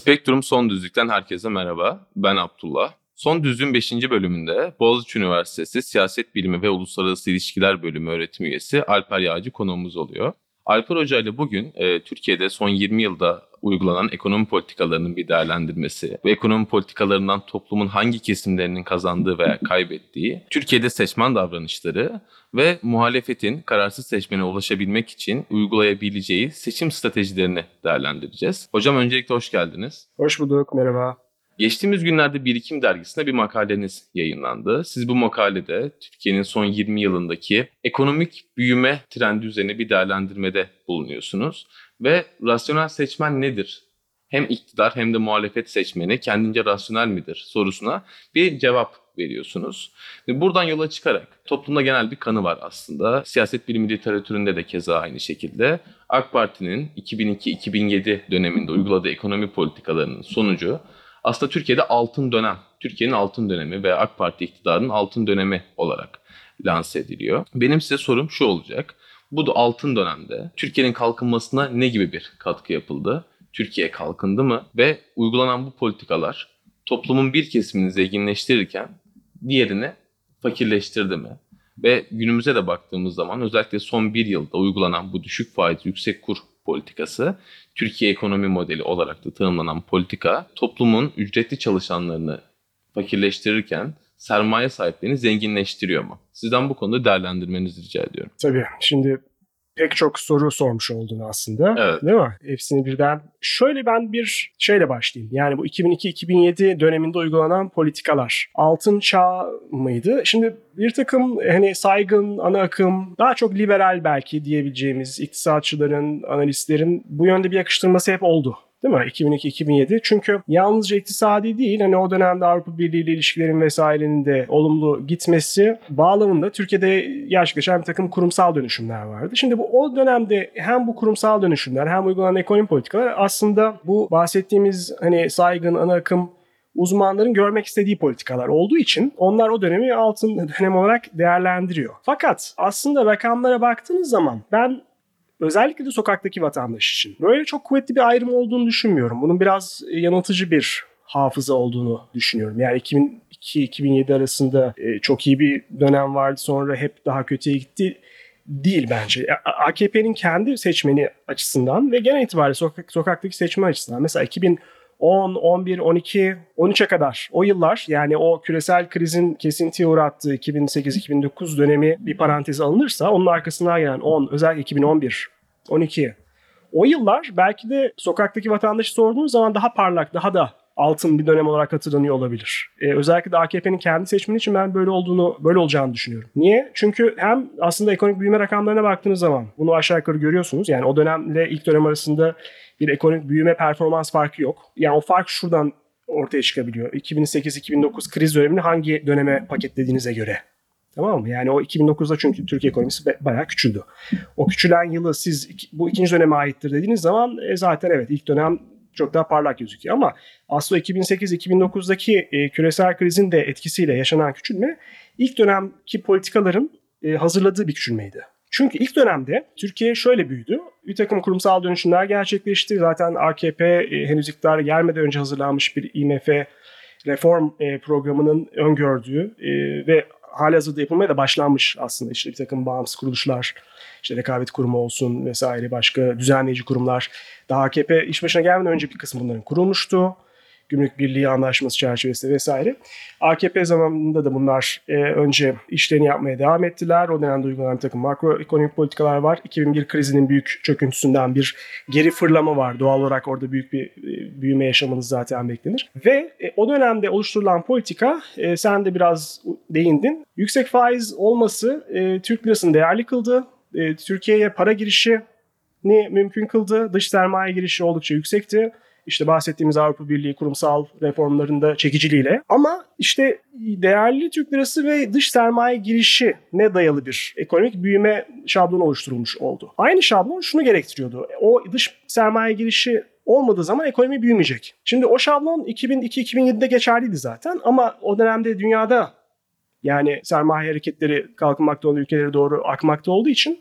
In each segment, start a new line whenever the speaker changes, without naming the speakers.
Spektrum Son Düzlük'ten herkese merhaba. Ben Abdullah. Son Düzlük'ün 5. bölümünde Boğaziçi Üniversitesi Siyaset Bilimi ve Uluslararası İlişkiler Bölümü öğretim üyesi Alper Yağcı konuğumuz oluyor. Alper Hoca ile bugün e, Türkiye'de son 20 yılda uygulanan ekonomi politikalarının bir değerlendirmesi ve ekonomi politikalarından toplumun hangi kesimlerinin kazandığı veya kaybettiği, Türkiye'de seçmen davranışları ve muhalefetin kararsız seçmene ulaşabilmek için uygulayabileceği seçim stratejilerini değerlendireceğiz. Hocam öncelikle hoş geldiniz.
Hoş bulduk, merhaba.
Geçtiğimiz günlerde Birikim dergisinde bir makaleniz yayınlandı. Siz bu makalede Türkiye'nin son 20 yılındaki ekonomik büyüme trendi üzerine bir değerlendirmede bulunuyorsunuz. Ve rasyonel seçmen nedir? Hem iktidar hem de muhalefet seçmeni kendince rasyonel midir sorusuna bir cevap veriyorsunuz. Ve buradan yola çıkarak toplumda genel bir kanı var aslında. Siyaset bilimi literatüründe de keza aynı şekilde. AK Parti'nin 2002-2007 döneminde uyguladığı ekonomi politikalarının sonucu aslında Türkiye'de altın dönem, Türkiye'nin altın dönemi veya AK Parti iktidarının altın dönemi olarak lanse ediliyor. Benim size sorum şu olacak. Bu da altın dönemde Türkiye'nin kalkınmasına ne gibi bir katkı yapıldı? Türkiye kalkındı mı? Ve uygulanan bu politikalar toplumun bir kesimini zenginleştirirken diğerini fakirleştirdi mi? Ve günümüze de baktığımız zaman özellikle son bir yılda uygulanan bu düşük faiz, yüksek kur politikası Türkiye ekonomi modeli olarak da tanımlanan politika toplumun ücretli çalışanlarını fakirleştirirken sermaye sahiplerini zenginleştiriyor mu? Sizden bu konuda değerlendirmenizi rica ediyorum.
Tabii. Şimdi pek çok soru sormuş oldun aslında.
Evet.
Değil mi? Hepsini birden. Şöyle ben bir şeyle başlayayım. Yani bu 2002-2007 döneminde uygulanan politikalar. Altın çağ mıydı? Şimdi bir takım hani saygın, ana akım, daha çok liberal belki diyebileceğimiz iktisatçıların, analistlerin bu yönde bir yakıştırması hep oldu. Değil mi? 2002-2007. Çünkü yalnızca iktisadi değil hani o dönemde Avrupa Birliği ile ilişkilerin vesairenin de olumlu gitmesi bağlamında Türkiye'de gerçekleşen bir takım kurumsal dönüşümler vardı. Şimdi bu o dönemde hem bu kurumsal dönüşümler hem uygulanan ekonomi politikalar aslında bu bahsettiğimiz hani saygın ana akım uzmanların görmek istediği politikalar olduğu için onlar o dönemi altın dönem olarak değerlendiriyor. Fakat aslında rakamlara baktığınız zaman ben özellikle de sokaktaki vatandaş için böyle çok kuvvetli bir ayrım olduğunu düşünmüyorum. Bunun biraz yanıltıcı bir hafıza olduğunu düşünüyorum. Yani 2002-2007 arasında e, çok iyi bir dönem vardı sonra hep daha kötüye gitti değil bence. AKP'nin kendi seçmeni açısından ve genel itibariyle sokak, sokaktaki seçmen açısından mesela 2010, 11, 12, 13'e kadar o yıllar yani o küresel krizin kesintiye uğrattığı 2008-2009 dönemi bir paranteze alınırsa onun arkasına gelen 10 özellikle 2011, 12 o yıllar belki de sokaktaki vatandaşı sorduğunuz zaman daha parlak, daha da altın bir dönem olarak hatırlanıyor olabilir. Ee, özellikle de AKP'nin kendi seçmeni için ben böyle olduğunu, böyle olacağını düşünüyorum. Niye? Çünkü hem aslında ekonomik büyüme rakamlarına baktığınız zaman bunu aşağı yukarı görüyorsunuz. Yani o dönemle ilk dönem arasında bir ekonomik büyüme performans farkı yok. Yani o fark şuradan ortaya çıkabiliyor. 2008-2009 kriz dönemini hangi döneme paketlediğinize göre. Tamam mı? Yani o 2009'da çünkü Türkiye ekonomisi bayağı küçüldü. O küçülen yılı siz bu ikinci döneme aittir dediğiniz zaman e, zaten evet ilk dönem çok daha parlak gözüküyor. Ama aslında 2008-2009'daki e, küresel krizin de etkisiyle yaşanan küçülme ilk dönemki politikaların e, hazırladığı bir küçülmeydi. Çünkü ilk dönemde Türkiye şöyle büyüdü. Bir takım kurumsal dönüşümler gerçekleşti. Zaten AKP e, henüz iktidara gelmeden önce hazırlanmış bir IMF reform e, programının öngördüğü e, ve halihazırda yapılmaya da başlanmış aslında işte bir takım bağımsız kuruluşlar, işte rekabet kurumu olsun vesaire başka düzenleyici kurumlar. Daha AKP iş başına gelmeden önce bir kısım bunların kurulmuştu. Gümrük Birliği Anlaşması çerçevesinde vesaire. AKP zamanında da bunlar e, önce işlerini yapmaya devam ettiler. O dönemde uygulanan bir takım makroekonomik politikalar var. 2001 krizinin büyük çöküntüsünden bir geri fırlama var. Doğal olarak orada büyük bir e, büyüme yaşamanız zaten beklenir. Ve e, o dönemde oluşturulan politika, e, sen de biraz değindin. Yüksek faiz olması e, Türk lirasını değerli kıldı. E, Türkiye'ye para girişi ne mümkün kıldı. Dış sermaye girişi oldukça yüksekti işte bahsettiğimiz Avrupa Birliği kurumsal reformlarında çekiciliğiyle ama işte değerli Türk lirası ve dış sermaye girişine dayalı bir ekonomik büyüme şablonu oluşturulmuş oldu. Aynı şablon şunu gerektiriyordu. O dış sermaye girişi olmadığı zaman ekonomi büyümeyecek. Şimdi o şablon 2002-2007'de geçerliydi zaten ama o dönemde dünyada yani sermaye hareketleri kalkınmakta olan ülkelere doğru akmakta olduğu için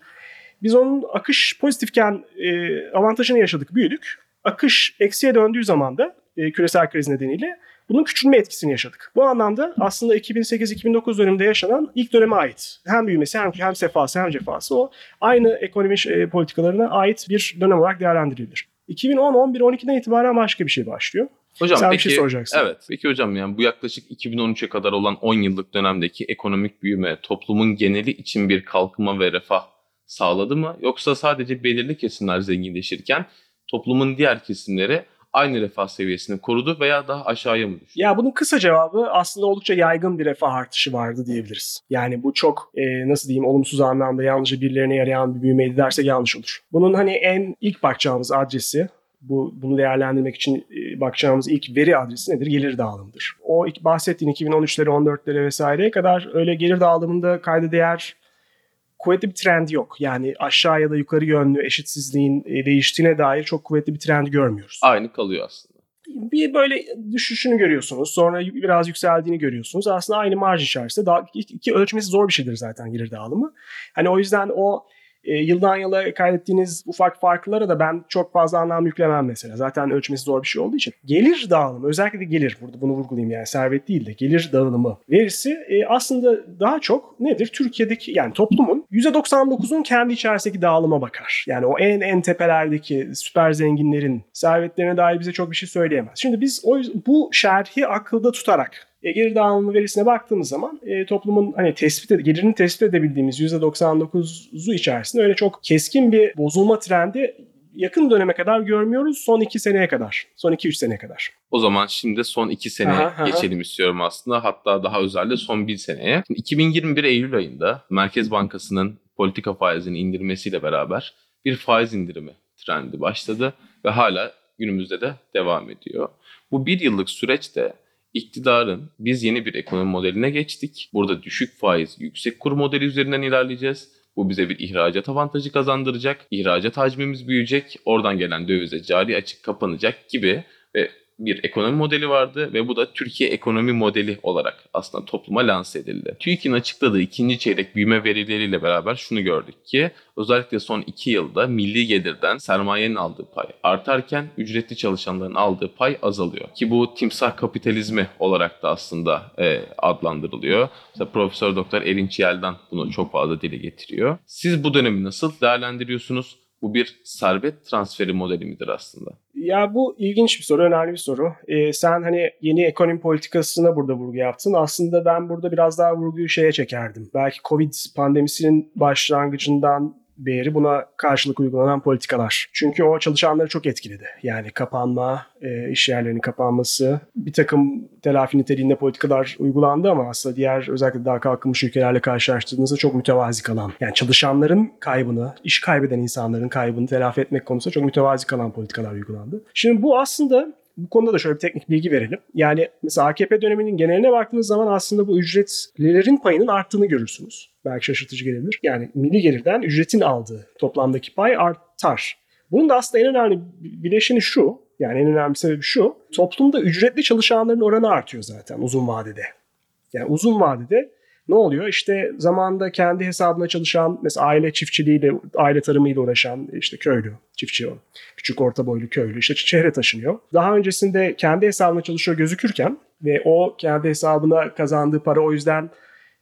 biz onun akış pozitifken e, avantajını yaşadık, büyüdük. Akış eksiye döndüğü zaman da e, küresel kriz nedeniyle bunun küçülme etkisini yaşadık. Bu anlamda aslında 2008-2009 döneminde yaşanan ilk döneme ait hem büyümesi hem, hem sefası hem cefası o aynı ekonomi e, politikalarına ait bir dönem olarak değerlendirilebilir. 2010-11-12'den itibaren başka bir şey başlıyor.
Hocam
Sen bir
peki,
şey soracaksın.
Evet. Peki hocam yani bu yaklaşık 2013'e kadar olan 10 yıllık dönemdeki ekonomik büyüme toplumun geneli için bir kalkınma ve refah sağladı mı? Yoksa sadece belirli kesimler zenginleşirken toplumun diğer kesimleri aynı refah seviyesini korudu veya daha aşağıya mı düştü?
Ya bunun kısa cevabı aslında oldukça yaygın bir refah artışı vardı diyebiliriz. Yani bu çok e, nasıl diyeyim olumsuz anlamda yalnızca birilerine yarayan bir büyümeydi dersek yanlış olur. Bunun hani en ilk bakacağımız adresi bu bunu değerlendirmek için e, bakacağımız ilk veri adresi nedir? Gelir dağılımıdır. O bahsettiğin 2013'lere 14'lere vesaireye kadar öyle gelir dağılımında kayda değer kuvvetli bir trend yok. Yani aşağı ya da yukarı yönlü eşitsizliğin e, değiştiğine dair çok kuvvetli bir trend görmüyoruz
Aynı kalıyor aslında.
bir böyle düşüşünü görüyorsunuz. Sonra biraz yükseldiğini görüyorsunuz. Aslında aynı marj içerisinde. Daha, iki ölçmesi zor bir şeydir zaten gelir dağılımı. Hani o yüzden o e, yıldan yıla kaydettiğiniz ufak farklara da ben çok fazla anlam yüklemem mesela. Zaten ölçmesi zor bir şey olduğu için. Gelir dağılımı özellikle de gelir burada bunu vurgulayayım yani servet değil de gelir dağılımı verisi e, aslında daha çok nedir? Türkiye'deki yani toplumun %99'un kendi içerisindeki dağılıma bakar. Yani o en en tepelerdeki süper zenginlerin servetlerine dair bize çok bir şey söyleyemez. Şimdi biz o bu şerhi akılda tutarak e, gelir dağılımı verisine baktığımız zaman e, toplumun hani tespit ed- gelirini tespit edebildiğimiz %99'u içerisinde öyle çok keskin bir bozulma trendi yakın döneme kadar görmüyoruz. Son 2 seneye kadar. Son 2-3 seneye kadar.
O zaman şimdi son 2 seneye
Aha, aha.
geçelim istiyorum aslında. Hatta daha özelde son 1 seneye. Şimdi 2021 Eylül ayında Merkez Bankası'nın politika faizini indirmesiyle beraber bir faiz indirimi trendi başladı ve hala günümüzde de devam ediyor. Bu bir yıllık süreçte iktidarın biz yeni bir ekonomi modeline geçtik. Burada düşük faiz, yüksek kur modeli üzerinden ilerleyeceğiz. Bu bize bir ihracat avantajı kazandıracak. İhracat hacmimiz büyüyecek. Oradan gelen dövize cari açık kapanacak gibi ve bir ekonomi modeli vardı ve bu da Türkiye ekonomi modeli olarak aslında topluma lanse edildi. TÜİK'in açıkladığı ikinci çeyrek büyüme verileriyle beraber şunu gördük ki özellikle son iki yılda milli gelirden sermayenin aldığı pay artarken ücretli çalışanların aldığı pay azalıyor. Ki bu timsah kapitalizmi olarak da aslında e, adlandırılıyor. Mesela Profesör Doktor Erinç Yel'den bunu çok fazla dile getiriyor. Siz bu dönemi nasıl değerlendiriyorsunuz? Bu bir servet transferi modeli midir aslında?
Ya bu ilginç bir soru, önemli bir soru. Ee, sen hani yeni ekonomi politikasına burada vurgu yaptın. Aslında ben burada biraz daha vurguyu şeye çekerdim. Belki Covid pandemisinin başlangıcından beri buna karşılık uygulanan politikalar. Çünkü o çalışanları çok etkiledi. Yani kapanma, e, iş yerlerinin kapanması, bir takım telafi niteliğinde politikalar uygulandı ama aslında diğer özellikle daha kalkınmış ülkelerle karşılaştırdığınızda çok mütevazi kalan. Yani çalışanların kaybını, iş kaybeden insanların kaybını telafi etmek konusunda çok mütevazi kalan politikalar uygulandı. Şimdi bu aslında bu konuda da şöyle bir teknik bilgi verelim. Yani mesela AKP döneminin geneline baktığınız zaman aslında bu ücretlilerin payının arttığını görürsünüz. Belki şaşırtıcı gelebilir. Yani milli gelirden ücretin aldığı toplamdaki pay artar. Bunun da aslında en önemli bileşeni şu. Yani en önemli sebebi şu. Toplumda ücretli çalışanların oranı artıyor zaten uzun vadede. Yani uzun vadede ne oluyor? İşte zamanında kendi hesabına çalışan, mesela aile çiftçiliğiyle, aile tarımıyla uğraşan işte köylü, çiftçi o. Küçük orta boylu köylü işte şehre taşınıyor. Daha öncesinde kendi hesabına çalışıyor gözükürken ve o kendi hesabına kazandığı para o yüzden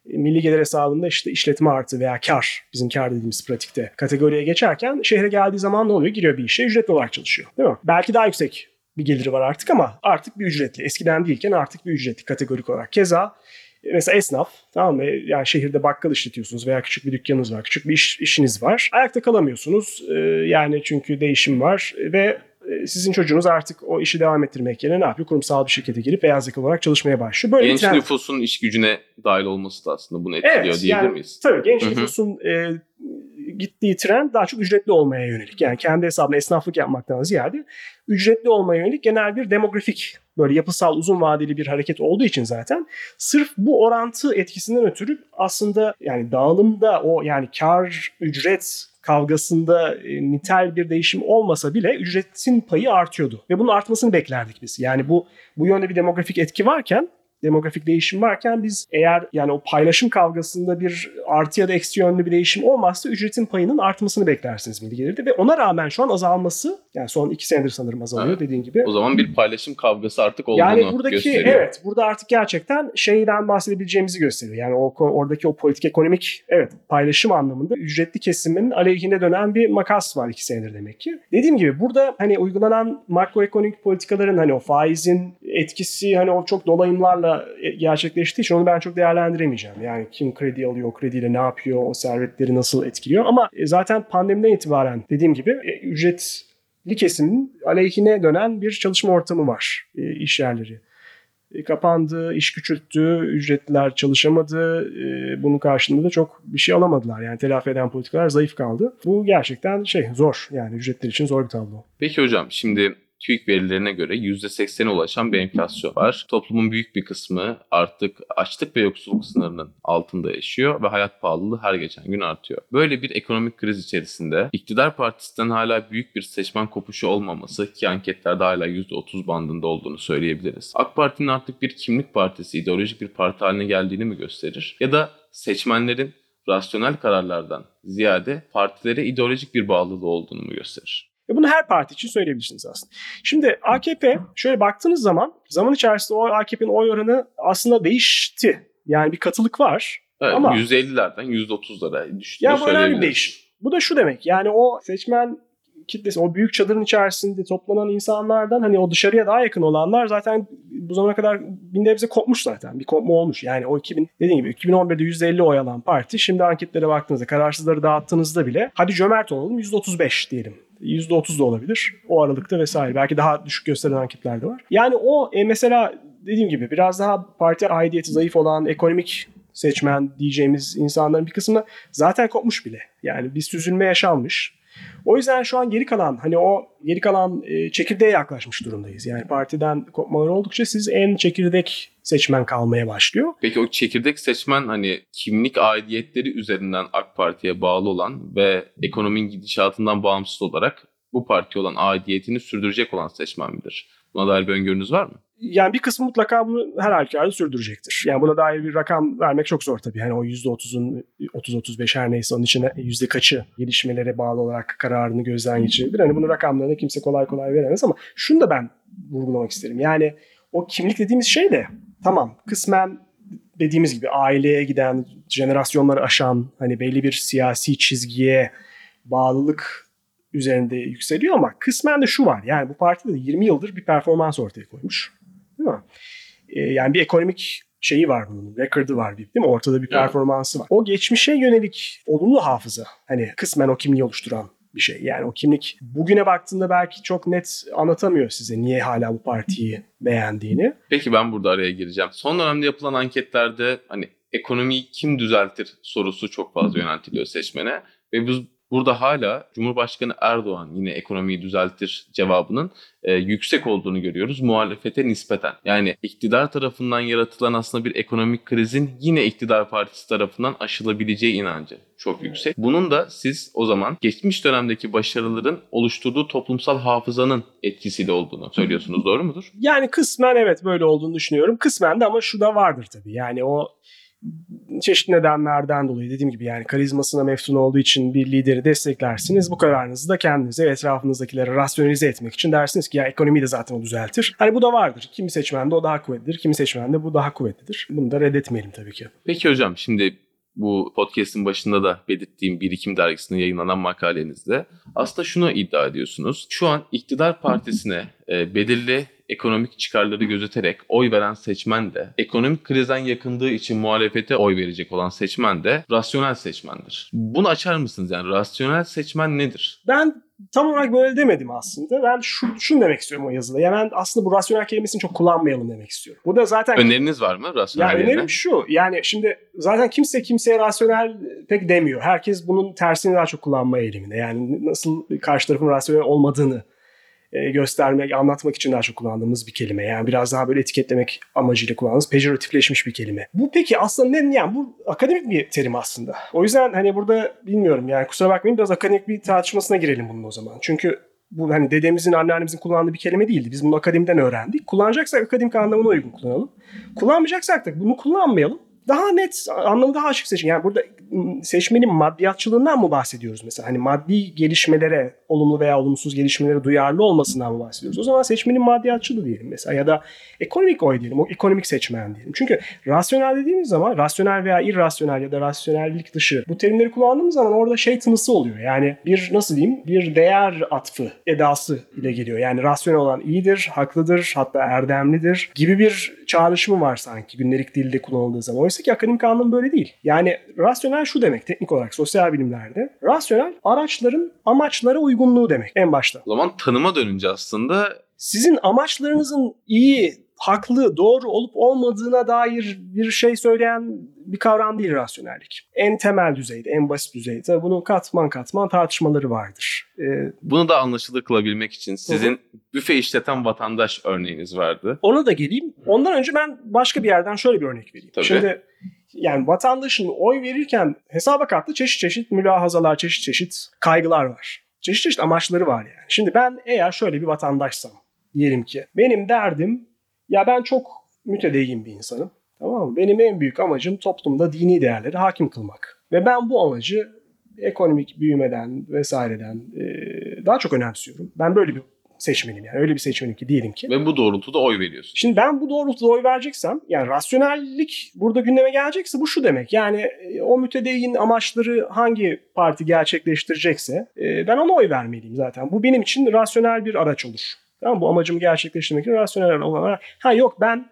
milli gelir hesabında işte işletme artı veya kar bizim kar dediğimiz pratikte kategoriye geçerken şehre geldiği zaman ne oluyor? Giriyor bir işe ücretli olarak çalışıyor. Değil mi? Belki daha yüksek bir geliri var artık ama artık bir ücretli. Eskiden değilken artık bir ücretli kategorik olarak. Keza mesela esnaf tamam mı? Yani şehirde bakkal işletiyorsunuz veya küçük bir dükkanınız var, küçük bir iş, işiniz var. Ayakta kalamıyorsunuz. Ee, yani çünkü değişim var ve sizin çocuğunuz artık o işi devam ettirmek yerine ne yapıyor? Kurumsal bir şirkete girip beyaz yakalı olarak çalışmaya başlıyor. Böyle
Genç
trend-
nüfusun iş gücüne dahil olması da aslında bunu etkiliyor
Evet,
diyebilir
yani
miyiz?
Tabii genç
Hı hı.
nüfusun e, gittiği trend daha çok ücretli olmaya yönelik. Yani kendi hesabına esnaflık yapmaktan ziyade ücretli olmaya yönelik genel bir demografik böyle yapısal uzun vadeli bir hareket olduğu için zaten sırf bu orantı etkisinden ötürü aslında yani dağılımda o yani kar ücret kavgasında e, nitel bir değişim olmasa bile ücretin payı artıyordu. Ve bunun artmasını beklerdik biz. Yani bu bu yönde bir demografik etki varken demografik değişim varken biz eğer yani o paylaşım kavgasında bir artı ya da eksi yönlü bir değişim olmazsa ücretin payının artmasını beklersiniz gibi gelirdi. Ve ona rağmen şu an azalması yani son iki senedir sanırım azalıyor
Evet.
dediğin gibi.
O zaman bir paylaşım kavgası artık olduğunu
Yani buradaki
gösteriyor.
evet burada artık gerçekten şeyden bahsedebileceğimizi gösteriyor. Yani o oradaki o politik ekonomik evet paylaşım anlamında ücretli kesimin aleyhine dönen bir makas var iki senedir demek ki. Dediğim gibi burada hani uygulanan makroekonomik politikaların hani o faizin etkisi hani o çok dolayımlarla gerçekleştiği için onu ben çok değerlendiremeyeceğim. Yani kim kredi alıyor, o krediyle ne yapıyor, o servetleri nasıl etkiliyor ama e, zaten pandemiden itibaren dediğim gibi e, ücret li kesimin aleyhine dönen bir çalışma ortamı var e, iş yerleri. E, kapandı, iş küçülttü, ücretliler çalışamadı. E, bunun karşılığında da çok bir şey alamadılar. Yani telafi eden politikalar zayıf kaldı. Bu gerçekten şey zor. Yani ücretler için zor bir tablo.
Peki hocam şimdi TÜİK verilerine göre %80'e ulaşan bir enflasyon var. Toplumun büyük bir kısmı artık açlık ve yoksulluk sınırının altında yaşıyor ve hayat pahalılığı her geçen gün artıyor. Böyle bir ekonomik kriz içerisinde iktidar partisinden hala büyük bir seçmen kopuşu olmaması ki anketlerde hala %30 bandında olduğunu söyleyebiliriz. AK Parti'nin artık bir kimlik partisi, ideolojik bir parti haline geldiğini mi gösterir? Ya da seçmenlerin rasyonel kararlardan ziyade partilere ideolojik bir bağlılığı olduğunu mu gösterir?
Ve bunu her parti için söyleyebilirsiniz aslında. Şimdi AKP şöyle baktığınız zaman zaman içerisinde o AKP'nin oy oranı aslında değişti. Yani bir katılık var.
Evet,
Ama-
%50'lerden %30'lara düştüğünü
Ya bu önemli bir değişim. Bu da şu demek yani o seçmen kitlesi, o büyük çadırın içerisinde toplanan insanlardan hani o dışarıya daha yakın olanlar zaten bu zamana kadar bir nebze kopmuş zaten. Bir kopma olmuş. Yani o 2000 dediğim gibi 2011'de %50 oy alan parti şimdi anketlere baktığınızda kararsızları dağıttığınızda bile hadi cömert olalım %35 diyelim. %30 da olabilir. O aralıkta vesaire. Belki daha düşük gösteren anketler de var. Yani o e, mesela dediğim gibi biraz daha parti aidiyeti zayıf olan ekonomik seçmen diyeceğimiz insanların bir kısmı zaten kopmuş bile. Yani bir süzülme yaşanmış. O yüzden şu an geri kalan hani o geri kalan e, çekirdeğe yaklaşmış durumdayız. Yani partiden kopmalar oldukça siz en çekirdek seçmen kalmaya başlıyor.
Peki o çekirdek seçmen hani kimlik aidiyetleri üzerinden AK Parti'ye bağlı olan ve ekonominin gidişatından bağımsız olarak bu partiye olan aidiyetini sürdürecek olan seçmen midir? Buna dair bir öngörünüz var mı?
Yani bir kısmı mutlaka bunu her halükarda sürdürecektir. Yani buna dair bir rakam vermek çok zor tabii. Yani o %30'un 30-35 her neyse onun içine yüzde kaçı gelişmelere bağlı olarak kararını gözden geçirebilir. Hani bunun rakamlarını kimse kolay kolay veremez ama şunu da ben vurgulamak isterim. Yani o kimlik dediğimiz şey de tamam kısmen dediğimiz gibi aileye giden, jenerasyonları aşan hani belli bir siyasi çizgiye bağlılık üzerinde yükseliyor ama kısmen de şu var. Yani bu parti de 20 yıldır bir performans ortaya koymuş. Değil mi? Ee, yani bir ekonomik şeyi var bunun. Record'ı var bir, değil mi? Ortada bir performansı var. O geçmişe yönelik olumlu hafıza. Hani kısmen o kimliği oluşturan bir şey. Yani o kimlik bugüne baktığında belki çok net anlatamıyor size niye hala bu partiyi beğendiğini.
Peki ben burada araya gireceğim. Son dönemde yapılan anketlerde hani ekonomiyi kim düzeltir sorusu çok fazla yöneltiliyor seçmene ve biz burada hala Cumhurbaşkanı Erdoğan yine ekonomiyi düzeltir cevabının e, yüksek olduğunu görüyoruz muhalefete nispeten. Yani iktidar tarafından yaratılan aslında bir ekonomik krizin yine iktidar partisi tarafından aşılabileceği inancı çok yüksek. Bunun da siz o zaman geçmiş dönemdeki başarıların oluşturduğu toplumsal hafızanın etkisiyle olduğunu söylüyorsunuz. Doğru mudur?
Yani kısmen evet böyle olduğunu düşünüyorum. Kısmen de ama şu da vardır tabii. Yani o çeşitli nedenlerden dolayı dediğim gibi yani karizmasına meftun olduğu için bir lideri desteklersiniz. Bu kararınızı da kendinize ve etrafınızdakilere rasyonelize etmek için dersiniz ki ya ekonomiyi de zaten o düzeltir. Hani bu da vardır. Kimi seçmende o daha kuvvetlidir. Kimi seçmende bu daha kuvvetlidir. Bunu da reddetmeyelim tabii ki.
Peki hocam şimdi bu podcast'in başında da belirttiğim Birikim dergisinde yayınlanan makalenizde aslında şunu iddia ediyorsunuz. Şu an iktidar partisine e, belirli ekonomik çıkarları gözeterek oy veren seçmen de, ekonomik krizden yakındığı için muhalefete oy verecek olan seçmen de rasyonel seçmendir. Bunu açar mısınız yani? Rasyonel seçmen nedir?
Ben tam olarak böyle demedim aslında. Ben şu, şunu demek istiyorum o yazıda. Yani ben aslında bu rasyonel kelimesini çok kullanmayalım demek istiyorum. Bu da zaten...
Öneriniz var mı rasyonel yerine?
önerim şu. Yani şimdi zaten kimse kimseye rasyonel pek demiyor. Herkes bunun tersini daha çok kullanma eğiliminde. Yani nasıl karşı tarafın rasyonel olmadığını e, göstermek, anlatmak için daha çok kullandığımız bir kelime. Yani biraz daha böyle etiketlemek amacıyla kullandığımız pejoratifleşmiş bir kelime. Bu peki aslında ne? Yani bu akademik bir terim aslında. O yüzden hani burada bilmiyorum yani kusura bakmayın biraz akademik bir tartışmasına girelim bunun o zaman. Çünkü bu hani dedemizin, anneannemizin kullandığı bir kelime değildi. Biz bunu akademiden öğrendik. Kullanacaksak akademik anlamına uygun kullanalım. Kullanmayacaksak da bunu kullanmayalım. Daha net, anlamı daha açık seçin. Yani burada seçmenin maddiyatçılığından mı bahsediyoruz mesela? Hani maddi gelişmelere, olumlu veya olumsuz gelişmelere duyarlı olmasından bahsediyoruz? O zaman seçmenin maddiyatçılığı diyelim mesela ya da ekonomik oy diyelim, o ekonomik seçmen diyelim. Çünkü rasyonel dediğimiz zaman rasyonel veya irrasyonel ya da rasyonellik dışı bu terimleri kullandığımız zaman orada şey tınısı oluyor. Yani bir nasıl diyeyim bir değer atfı edası ile geliyor. Yani rasyonel olan iyidir, haklıdır, hatta erdemlidir gibi bir çağrışımı var sanki gündelik dilde kullanıldığı zaman. Oysa ki akademik anlamı böyle değil. Yani rasyonel şu demek teknik olarak sosyal bilimlerde. Rasyonel araçların amaçlara uygunluğu demek en başta.
O zaman tanıma dönünce aslında
Sizin amaçlarınızın iyi, haklı, doğru olup olmadığına dair bir şey söyleyen bir kavram değil rasyonellik. En temel düzeyde, en basit düzeyde bunun katman katman tartışmaları vardır. Ee,
bunu da anlaşılır kılabilmek için sizin büfe işleten vatandaş örneğiniz vardı.
ona da geleyim. Ondan önce ben başka bir yerden şöyle bir örnek vereyim.
Tabii.
Şimdi yani vatandaşın oy verirken hesaba katlı çeşit çeşit mülahazalar, çeşit çeşit kaygılar var. Çeşit çeşit amaçları var yani. Şimdi ben eğer şöyle bir vatandaşsam diyelim ki benim derdim ya ben çok mütedeyyin bir insanım. Tamam mı? Benim en büyük amacım toplumda dini değerleri hakim kılmak. Ve ben bu amacı ekonomik büyümeden vesaireden e, daha çok önemsiyorum. Ben böyle bir seçmenim yani. Öyle bir seçmenim ki diyelim ki.
Ve bu doğrultuda oy veriyorsunuz.
Şimdi ben bu doğrultuda oy vereceksem yani rasyonellik burada gündeme gelecekse bu şu demek. Yani e, o mütedeyyin amaçları hangi parti gerçekleştirecekse e, ben ona oy vermeliyim zaten. Bu benim için rasyonel bir araç olur. Tamam? Bu amacımı gerçekleştirmek için rasyonel olarak. Ha yok ben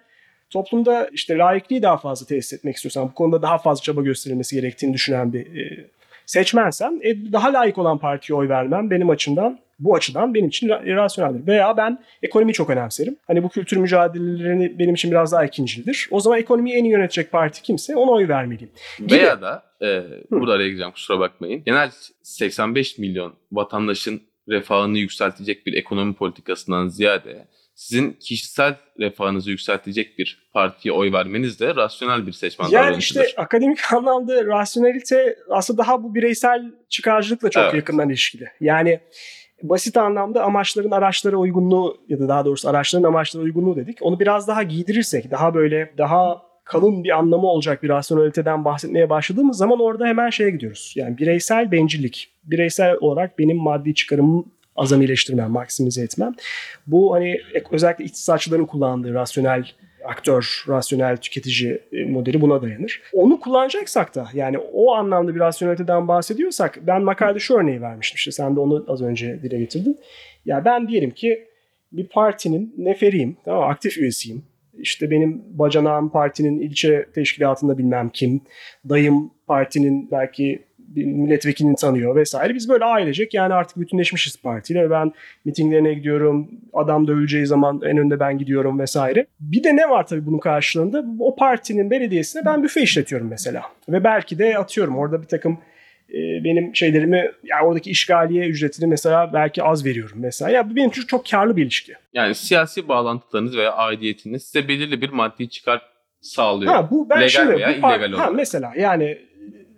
toplumda işte laikliği daha fazla tesis etmek istiyorsam bu konuda daha fazla çaba gösterilmesi gerektiğini düşünen bir e, seçmensem e, daha layık olan partiye oy vermem benim açımdan bu açıdan benim için ra- rasyoneldir. Veya ben ekonomiyi çok önemserim. Hani bu kültür mücadelelerini benim için biraz daha ikincildir. O zaman ekonomiyi en iyi yönetecek parti kimse ona oy vermeliyim. Gibi.
Veya da e, burada araya gireceğim kusura bakmayın. Genel 85 milyon vatandaşın refahını yükseltecek bir ekonomi politikasından ziyade sizin kişisel refahınızı yükseltecek bir partiye oy vermeniz de rasyonel bir seçmen
Yani
davranışıdır.
işte akademik anlamda rasyonelite aslında daha bu bireysel çıkarcılıkla çok
Evet.
yakından ilişkili. Yani basit anlamda amaçların araçlara uygunluğu ya da daha doğrusu araçların amaçlara uygunluğu dedik. Onu biraz daha giydirirsek, daha böyle daha kalın bir anlamı olacak bir rasyoneliteden bahsetmeye başladığımız zaman orada hemen şeye gidiyoruz. Yani bireysel bencillik. Bireysel olarak benim maddi çıkarımı azamileştirmem, maksimize etmem. Bu hani özellikle iktisatçıların kullandığı rasyonel aktör, rasyonel tüketici e, modeli buna dayanır. Onu kullanacaksak da yani o anlamda bir rasyoneliteden bahsediyorsak ben makalede şu örneği vermiştim işte sen de onu az önce dile getirdin. Ya ben diyelim ki bir partinin neferiyim, tamam aktif üyesiyim. İşte benim bacanağım partinin ilçe teşkilatında bilmem kim, dayım partinin belki bir milletvekilini tanıyor vesaire. Biz böyle ailecek yani artık bütünleşmişiz partiyle. Ben mitinglerine gidiyorum. Adam dövüleceği zaman en önde ben gidiyorum vesaire. Bir de ne var tabii bunun karşılığında? O partinin belediyesine ben büfe işletiyorum mesela. Ve belki de atıyorum orada bir takım e, benim şeylerimi yani oradaki işgaliye ücretini mesela belki az veriyorum mesela. Ya bu benim için çok karlı bir ilişki.
Yani siyasi bağlantılarınız veya aidiyetiniz size belirli bir maddi çıkar sağlıyor.
Ha bu ben
Legal
şimdi
veya
bu
illegal
ha mesela yani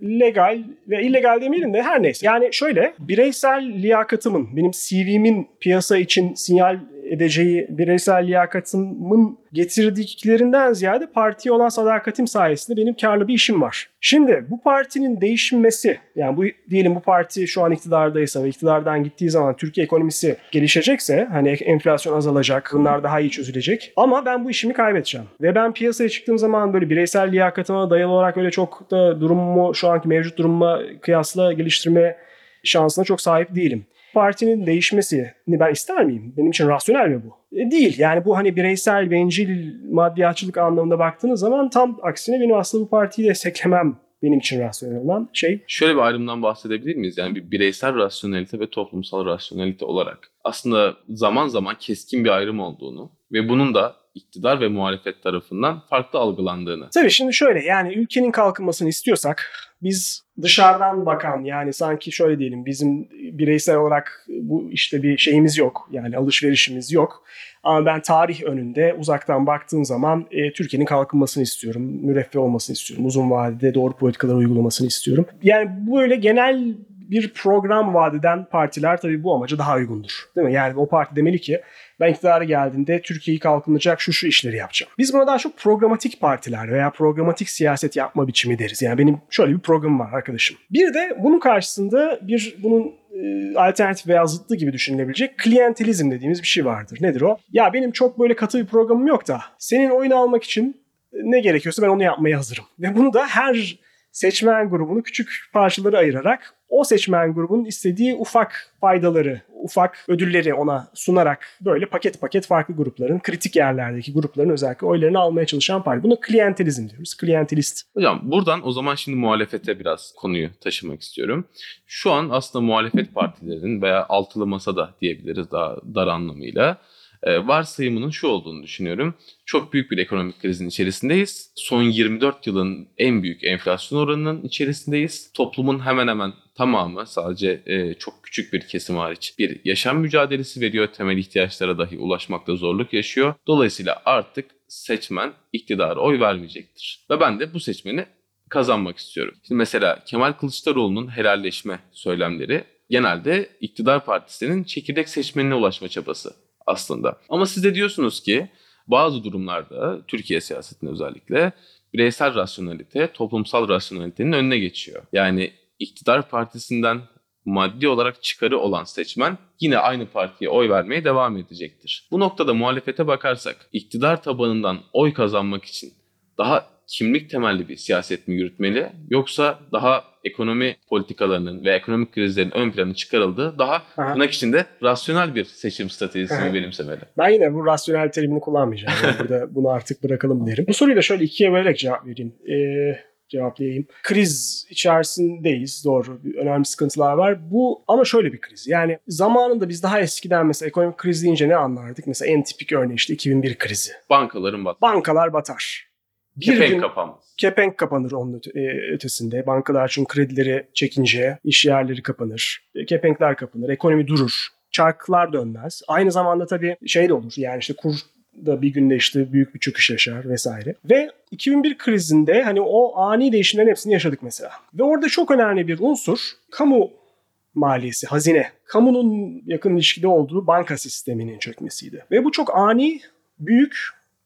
legal ve illegal demeyelim de her neyse. Yani şöyle bireysel liyakatımın benim CV'min piyasa için sinyal edeceği bireysel liyakatımın getirdiklerinden ziyade partiye olan sadakatim sayesinde benim karlı bir işim var. Şimdi bu partinin değişmesi yani bu diyelim bu parti şu an iktidardaysa ve iktidardan gittiği zaman Türkiye ekonomisi gelişecekse hani enflasyon azalacak, bunlar daha iyi çözülecek. Ama ben bu işimi kaybedeceğim. Ve ben piyasaya çıktığım zaman böyle bireysel liyakatıma dayalı olarak öyle çok da durumumu şu anki mevcut durumuma kıyasla geliştirme şansına çok sahip değilim. Partinin değişmesini ben ister miyim? Benim için rasyonel mi bu? E, değil. Yani bu hani bireysel, bencil, maddiyatçılık anlamında baktığınız zaman tam aksine benim aslında bu partiyi desteklemem benim için rasyonel olan şey.
Şöyle bir ayrımdan bahsedebilir miyiz? Yani bir bireysel rasyonelite ve toplumsal rasyonelite olarak aslında zaman zaman keskin bir ayrım olduğunu ve bunun da iktidar ve muhalefet tarafından farklı algılandığını.
Tabii şimdi şöyle yani ülkenin kalkınmasını istiyorsak biz dışarıdan bakan yani sanki şöyle diyelim bizim bireysel olarak bu işte bir şeyimiz yok yani alışverişimiz yok. Ama ben tarih önünde uzaktan baktığım zaman e, Türkiye'nin kalkınmasını istiyorum, müreffeh olmasını istiyorum, uzun vadede doğru politikalar uygulamasını istiyorum. Yani böyle genel bir program vadeden partiler tabii bu amaca daha uygundur. Değil mi? Yani o parti demeli ki ben iktidara geldiğinde Türkiye'yi kalkınacak şu şu işleri yapacağım. Biz buna daha çok programatik partiler veya programatik siyaset yapma biçimi deriz. Yani benim şöyle bir programım var arkadaşım. Bir de bunun karşısında bir bunun e, alternatif veya zıttı gibi düşünülebilecek klientelizm dediğimiz bir şey vardır. Nedir o? Ya benim çok böyle katı bir programım yok da senin oyunu almak için ne gerekiyorsa ben onu yapmaya hazırım. Ve bunu da her seçmen grubunu küçük parçalara ayırarak o seçmen grubunun istediği ufak faydaları, ufak ödülleri ona sunarak böyle paket paket farklı grupların, kritik yerlerdeki grupların özellikle oylarını almaya çalışan parti. Buna klientelizm diyoruz. Klientelist.
Hocam buradan o zaman şimdi muhalefete biraz konuyu taşımak istiyorum. Şu an aslında muhalefet partilerinin veya altılı masada diyebiliriz daha dar anlamıyla e, varsayımının şu olduğunu düşünüyorum. Çok büyük bir ekonomik krizin içerisindeyiz. Son 24 yılın en büyük enflasyon oranının içerisindeyiz. Toplumun hemen hemen tamamı sadece e, çok küçük bir kesim hariç bir yaşam mücadelesi veriyor. Temel ihtiyaçlara dahi ulaşmakta zorluk yaşıyor. Dolayısıyla artık seçmen iktidara oy vermeyecektir. Ve ben de bu seçmeni kazanmak istiyorum. Şimdi mesela Kemal Kılıçdaroğlu'nun helalleşme söylemleri genelde iktidar partisinin çekirdek seçmenine ulaşma çabası aslında. Ama siz de diyorsunuz ki bazı durumlarda Türkiye siyasetinde özellikle bireysel rasyonelite toplumsal rasyonelitenin önüne geçiyor. Yani iktidar partisinden maddi olarak çıkarı olan seçmen yine aynı partiye oy vermeye devam edecektir. Bu noktada muhalefete bakarsak iktidar tabanından oy kazanmak için daha kimlik temelli bir siyaset mi yürütmeli yoksa daha ekonomi politikalarının ve ekonomik krizlerin ön plana çıkarıldığı daha
Aha.
tırnak içinde rasyonel bir seçim stratejisi
Aha.
mi benimsemeli?
Ben yine bu rasyonel terimini kullanmayacağım. Yani burada bunu artık bırakalım derim. Bu soruyu da şöyle ikiye bölerek cevap vereyim. Ee, cevaplayayım. Kriz içerisindeyiz. Doğru. Önemli sıkıntılar var. Bu ama şöyle bir kriz. Yani zamanında biz daha eskiden mesela ekonomik kriz deyince ne anlardık? Mesela en tipik örneği işte 2001 krizi.
Bankaların bat.
Bankalar batar. Bir
Kepenk
gün
kapanması.
kepenk kapanır onun e, ötesinde. Bankalar çünkü kredileri çekince iş yerleri kapanır. E, Kepenkler kapanır. Ekonomi durur. Çarklar dönmez. Aynı zamanda tabii şey de olur. Yani işte kur da bir günde işte büyük bir çöküş yaşar vesaire. Ve 2001 krizinde hani o ani değişimlerin hepsini yaşadık mesela. Ve orada çok önemli bir unsur kamu maliyesi, hazine. Kamunun yakın ilişkide olduğu banka sisteminin çökmesiydi. Ve bu çok ani, büyük,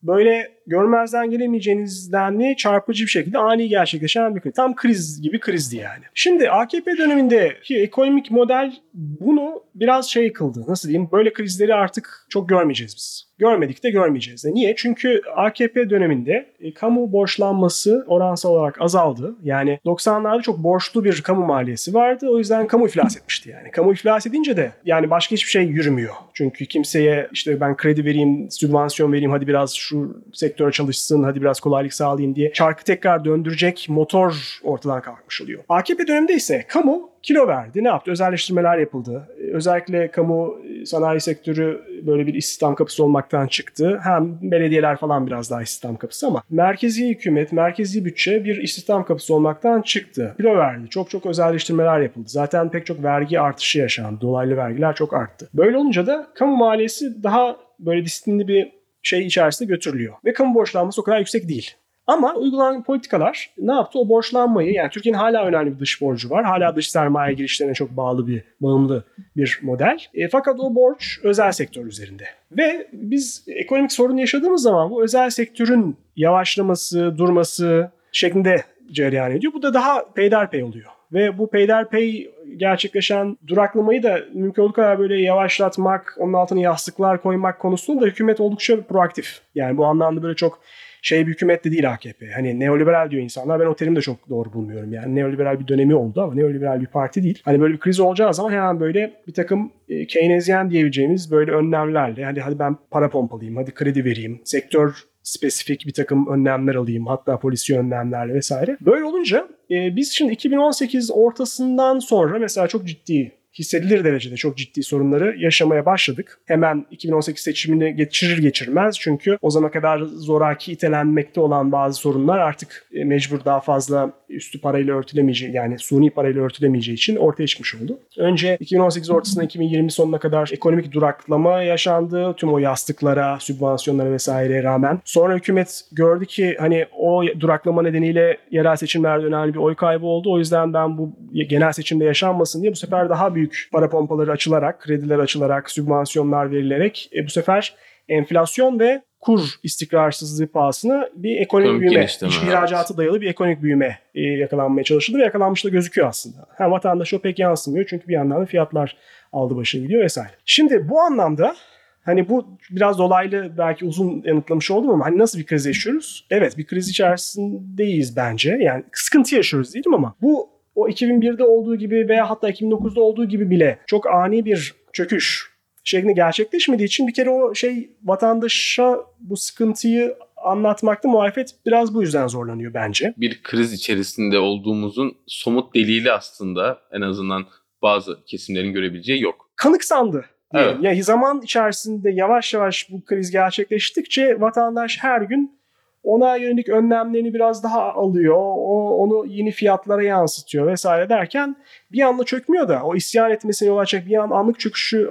böyle görmezden gelemeyeceğiniz denli çarpıcı bir şekilde ani gerçekleşen bir kriz. Tam kriz gibi krizdi yani. Şimdi AKP dönemindeki ekonomik model bunu biraz şey kıldı. Nasıl diyeyim? Böyle krizleri artık çok görmeyeceğiz biz. Görmedik de görmeyeceğiz de. Niye? Çünkü AKP döneminde e, kamu borçlanması oransal olarak azaldı. Yani 90'larda çok borçlu bir kamu maliyesi vardı. O yüzden kamu iflas etmişti yani. Kamu iflas edince de yani başka hiçbir şey yürümüyor. Çünkü kimseye işte ben kredi vereyim, sübvansiyon vereyim, hadi biraz şu sektöre çalışsın, hadi biraz kolaylık sağlayayım diye çarkı tekrar döndürecek motor ortadan kalkmış oluyor. AKP döneminde ise kamu kilo verdi. Ne yaptı? Özelleştirmeler yapıldı. Özellikle kamu e, sanayi sektörü böyle bir istihdam kapısı olmaktan çıktı. Hem belediyeler falan biraz daha istihdam kapısı ama merkezi hükümet, merkezi bütçe bir istihdam kapısı olmaktan çıktı. Kilo verdi. Çok çok özelleştirmeler yapıldı. Zaten pek çok vergi artışı yaşandı. Dolaylı vergiler çok arttı. Böyle olunca da kamu maliyesi daha böyle disiplinli bir şey içerisinde götürülüyor. Ve kamu borçlanması o kadar yüksek değil. Ama uygulanan politikalar ne yaptı? O borçlanmayı yani Türkiye'nin hala önemli bir dış borcu var. Hala dış sermaye girişlerine çok bağlı bir, bağımlı bir model. E, fakat o borç özel sektör üzerinde. Ve biz ekonomik sorun yaşadığımız zaman bu özel sektörün yavaşlaması, durması şeklinde cereyan ediyor. Bu da daha peyderpey oluyor. Ve bu peyderpey gerçekleşen duraklamayı da mümkün olduğu kadar böyle yavaşlatmak, onun altına yastıklar koymak konusunda da hükümet oldukça proaktif. Yani bu anlamda böyle çok şey bir hükümet de değil AKP. Hani neoliberal diyor insanlar. Ben o terimi de çok doğru bulmuyorum. Yani neoliberal bir dönemi oldu ama neoliberal bir parti değil. Hani böyle bir kriz olacağı zaman hemen böyle bir takım e, Keynesyen diyebileceğimiz böyle önlemlerle hani hadi ben para pompalayayım, hadi kredi vereyim, sektör spesifik bir takım önlemler alayım hatta polisi önlemlerle vesaire. Böyle olunca e, biz şimdi 2018 ortasından sonra mesela çok ciddi hissedilir derecede çok ciddi sorunları yaşamaya başladık. Hemen 2018 seçimini geçirir geçirmez çünkü o zamana kadar zoraki itelenmekte olan bazı sorunlar artık e, mecbur daha fazla üstü parayla örtülemeyeceği yani suni parayla örtülemeyeceği için ortaya çıkmış oldu. Önce 2018 ortasından 2020 sonuna kadar ekonomik duraklama yaşandı. Tüm o yastıklara, sübvansiyonlara vesaireye rağmen. Sonra hükümet gördü ki hani o duraklama nedeniyle yerel seçimlerde önemli bir oy kaybı oldu. O yüzden ben bu genel seçimde yaşanmasın diye bu sefer daha büyük para pompaları açılarak, krediler açılarak, sübvansiyonlar verilerek e, bu sefer enflasyon ve kur istikrarsızlığı pahasına bir ekonomik
Ekonomik
büyüme,
evet.
ihracatı dayalı bir ekonomik büyüme e, yakalanmaya çalışıldı ve yakalanmış da gözüküyor aslında. Ha, vatandaşa o pek yansımıyor çünkü bir yandan da fiyatlar aldı başını gidiyor vesaire. Şimdi bu anlamda hani bu biraz dolaylı belki uzun yanıtlamış oldum ama hani nasıl bir kriz yaşıyoruz? Evet bir kriz içerisindeyiz bence. Yani sıkıntı yaşıyoruz değilim ama bu o 2001'de olduğu gibi veya hatta 2009'da olduğu gibi bile çok ani bir çöküş şeklinde gerçekleşmediği için bir kere o şey vatandaşa bu sıkıntıyı anlatmakta muhalefet biraz bu yüzden zorlanıyor bence.
Bir kriz içerisinde olduğumuzun somut delili aslında en azından bazı kesimlerin görebileceği yok.
Kanıksandı.
Evet.
Yani zaman içerisinde yavaş yavaş bu kriz gerçekleştikçe vatandaş her gün ona yönelik önlemlerini biraz daha alıyor. O, onu yeni fiyatlara yansıtıyor vesaire derken bir anda çökmüyor da o isyan etmesine yol açacak bir an anlık çöküşü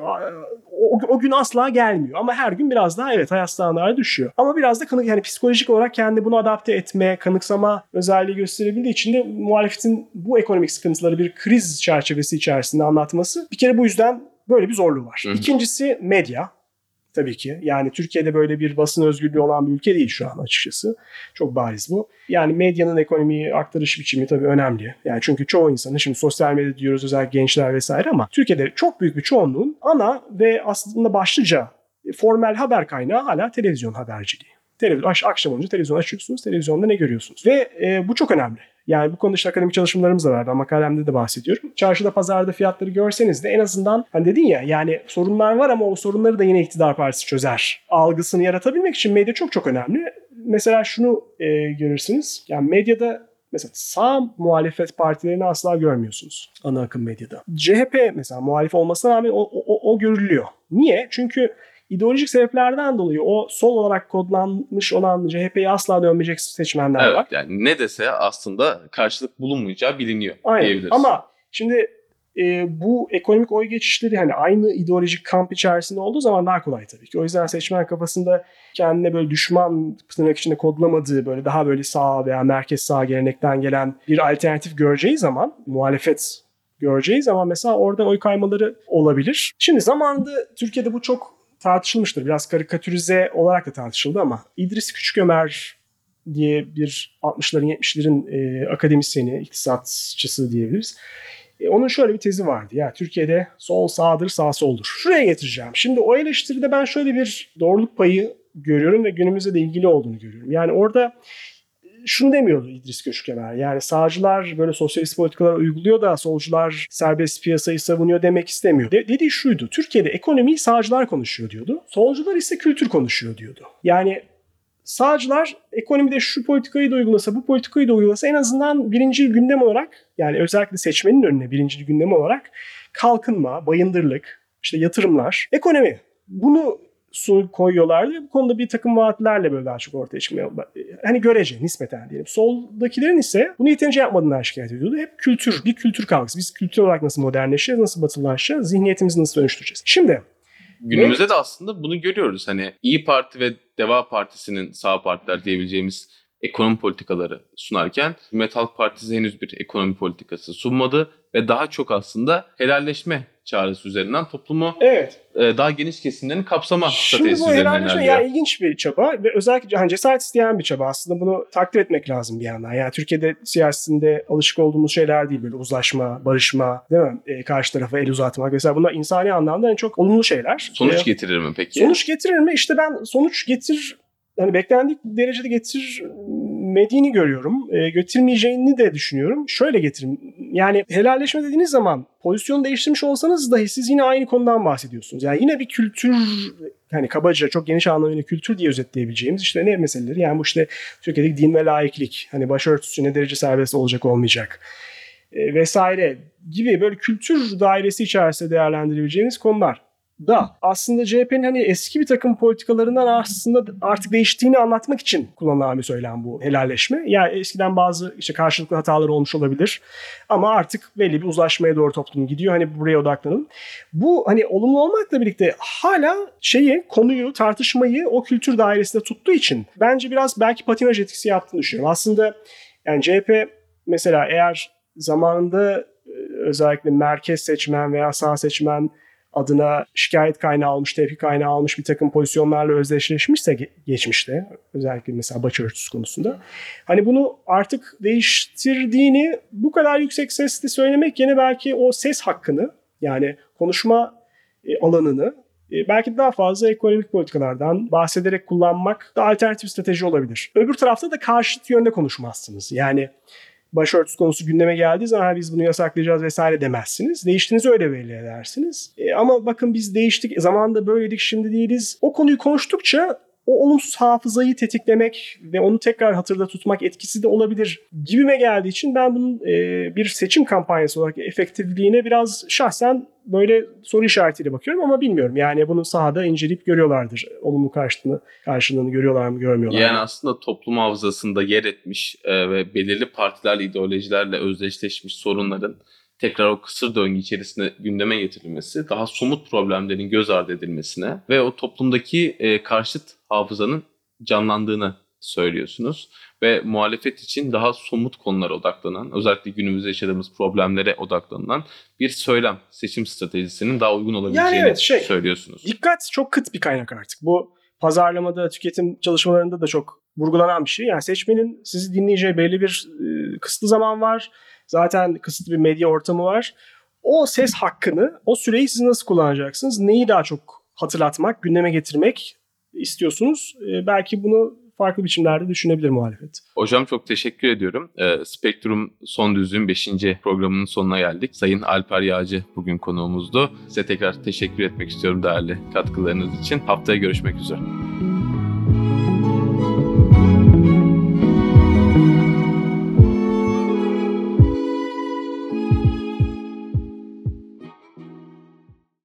o, o gün asla gelmiyor. Ama her gün biraz daha evet hayat standartları düşüyor. Ama biraz da kanık yani psikolojik olarak kendi bunu adapte etme, kanıksama özelliği gösterebildiği için de muhalefetin bu ekonomik sıkıntıları bir kriz çerçevesi içerisinde anlatması bir kere bu yüzden böyle bir zorluğu var.
Hı hı.
İkincisi medya tabii ki. Yani Türkiye'de böyle bir basın özgürlüğü olan bir ülke değil şu an açıkçası. Çok bariz bu. Yani medyanın ekonomiyi aktarış biçimi tabii önemli. Yani çünkü çoğu insanın şimdi sosyal medya diyoruz özellikle gençler vesaire ama Türkiye'de çok büyük bir çoğunluğun ana ve aslında başlıca formel haber kaynağı hala televizyon haberciliği. Televizyon, ak- akşam olunca televizyon açıyorsunuz. Televizyonda ne görüyorsunuz? Ve e, bu çok önemli. Yani bu konuda işte akademik çalışmalarımız da var. Ben makalemde de bahsediyorum. Çarşıda pazarda fiyatları görseniz de en azından hani dedin ya yani sorunlar var ama o sorunları da yine iktidar partisi çözer. Algısını yaratabilmek için medya çok çok önemli. Mesela şunu e, görürsünüz. Yani medyada mesela sağ muhalefet partilerini asla görmüyorsunuz ana akım medyada. CHP mesela muhalif olmasına rağmen o, o, o görülüyor. Niye? Çünkü ideolojik sebeplerden dolayı o sol olarak kodlanmış olan CHP'yi asla dönmeyecek seçmenler
Evet
var.
yani ne dese aslında karşılık bulunmayacağı biliniyor
Aynen.
diyebiliriz.
Ama şimdi e, bu ekonomik oy geçişleri hani aynı ideolojik kamp içerisinde olduğu zaman daha kolay tabii ki. O yüzden seçmen kafasında kendine böyle düşman tırnak içinde kodlamadığı böyle daha böyle sağ veya merkez sağ gelenekten gelen bir alternatif göreceği zaman muhalefet göreceği zaman mesela oradan oy kaymaları olabilir. Şimdi zamanında Türkiye'de bu çok tartışılmıştır. Biraz karikatürize olarak da tartışıldı ama İdris Küçükömer diye bir 60'ların 70'lerin e, akademisyeni, iktisatçısı diyebiliriz. E, onun şöyle bir tezi vardı. Ya Türkiye'de sol sağdır, sağ soldur. Şuraya getireceğim. Şimdi o eleştiride ben şöyle bir doğruluk payı görüyorum ve günümüzde de ilgili olduğunu görüyorum. Yani orada şunu demiyordu İdris Göçkemer. Yani sağcılar böyle sosyalist politikalar uyguluyor da solcular serbest piyasayı savunuyor demek istemiyor. De- dediği şuydu. Türkiye'de ekonomiyi sağcılar konuşuyor diyordu. Solcular ise kültür konuşuyor diyordu. Yani sağcılar ekonomide şu politikayı da uygulasa, bu politikayı da uygulasa en azından birinci gündem olarak yani özellikle seçmenin önüne birinci gündem olarak kalkınma, bayındırlık, işte yatırımlar, ekonomi. Bunu su koyuyorlardı ve bu konuda bir takım vaatlerle böyle daha çok ortaya çıkmaya hani görece nispeten diyelim. Soldakilerin ise bunu yeterince yapmadığından şikayet ediyordu. Hep kültür, bir kültür kavgası. Biz kültür olarak nasıl modernleşeceğiz, nasıl batılılaşacağız, zihniyetimizi nasıl dönüştüreceğiz. Şimdi
Günümüzde de aslında bunu görüyoruz. Hani İyi Parti ve Deva Partisi'nin sağ partiler diyebileceğimiz ekonomi politikaları sunarken Cumhuriyet Halk Partisi henüz bir ekonomi politikası sunmadı ve daha çok aslında helalleşme çağrısı üzerinden toplumu
evet
e, daha geniş kesimlerin kapsama
Şimdi
stratejisi
bu
üzerinden
helalleşme
ilerliyor.
yani ilginç bir çaba ve özellikle hani cesaret isteyen bir çaba aslında bunu takdir etmek lazım bir yandan. Yani Türkiye'de siyasetinde alışık olduğumuz şeyler değil böyle uzlaşma, barışma, değil mi? E, karşı tarafa el uzatmak mesela bunlar insani anlamda en çok olumlu şeyler.
Sonuç
E,
getirir mi peki?
Sonuç getirir mi? İşte ben sonuç getir hani beklendik derecede getirmediğini görüyorum. E, getirmeyeceğini de düşünüyorum. Şöyle getirin. Yani helalleşme dediğiniz zaman pozisyonu değiştirmiş olsanız dahi siz yine aynı konudan bahsediyorsunuz. Yani yine bir kültür hani kabaca çok geniş anlamıyla kültür diye özetleyebileceğimiz işte ne meseleleri yani bu işte Türkiye'deki din ve laiklik hani başörtüsü ne derece serbest olacak olmayacak e, vesaire gibi böyle kültür dairesi içerisinde değerlendirebileceğimiz konular da aslında CHP'nin hani eski bir takım politikalarından aslında artık değiştiğini anlatmak için kullanılan bir söylem bu helalleşme. Yani eskiden bazı işte karşılıklı hatalar olmuş olabilir ama artık belli bir uzlaşmaya doğru toplum gidiyor. Hani buraya odaklanalım. Bu hani olumlu olmakla birlikte hala şeyi konuyu tartışmayı o kültür dairesinde tuttuğu için bence biraz belki patinaj etkisi yaptığını düşünüyorum. Aslında yani CHP mesela eğer zamanında e, özellikle merkez seçmen veya sağ seçmen adına şikayet kaynağı almış, tepki kaynağı almış bir takım pozisyonlarla özdeşleşmişse ge- geçmişte özellikle mesela başörtüsü konusunda hani bunu artık değiştirdiğini bu kadar yüksek sesle söylemek yine belki o ses hakkını yani konuşma e, alanını e, belki daha fazla ekonomik politikalardan bahsederek kullanmak da alternatif strateji olabilir. Öbür tarafta da karşıt yönde konuşmazsınız. Yani başörtüsü konusu gündeme geldiği zaman "Ha, biz bunu yasaklayacağız vesaire demezsiniz. Değiştiğinizi öyle belli edersiniz. E, ama bakın biz değiştik, zamanında böyleydik, şimdi değiliz. O konuyu konuştukça o olumsuz hafızayı tetiklemek ve onu tekrar hatırda tutmak etkisi de olabilir gibime geldiği için ben bunun e, bir seçim kampanyası olarak efektifliğine biraz şahsen böyle soru işaretiyle bakıyorum ama bilmiyorum. Yani bunu sahada inceleyip görüyorlardır. Olumlu karşılığını, karşılığını görüyorlar mı, görmüyorlar
Yani
mı?
aslında toplum hafızasında yer etmiş e, ve belirli partilerle, ideolojilerle özdeşleşmiş sorunların tekrar o kısır döngü içerisinde gündeme getirilmesi, daha somut problemlerin göz ardı edilmesine ve o toplumdaki e, karşıt hafızanın canlandığını söylüyorsunuz. Ve muhalefet için daha somut konulara odaklanan, özellikle günümüzde yaşadığımız problemlere odaklanan bir söylem, seçim stratejisinin daha uygun olabileceğini
evet, şey-
söylüyorsunuz.
Dikkat çok kıt bir kaynak artık. Bu pazarlamada, tüketim çalışmalarında da çok vurgulanan bir şey. Yani seçmenin sizi dinleyeceği belli bir e, kısıtlı zaman var. Zaten kısıtlı bir medya ortamı var. O ses hakkını, o süreyi siz nasıl kullanacaksınız? Neyi daha çok hatırlatmak, gündeme getirmek istiyorsunuz? E, belki bunu farklı biçimlerde düşünebilir muhalefet.
Hocam çok teşekkür ediyorum. Ee, Spektrum Son Düzlüğün 5. programının sonuna geldik. Sayın Alper Yağcı bugün konuğumuzdu. Size tekrar teşekkür etmek istiyorum değerli katkılarınız için. Haftaya görüşmek üzere.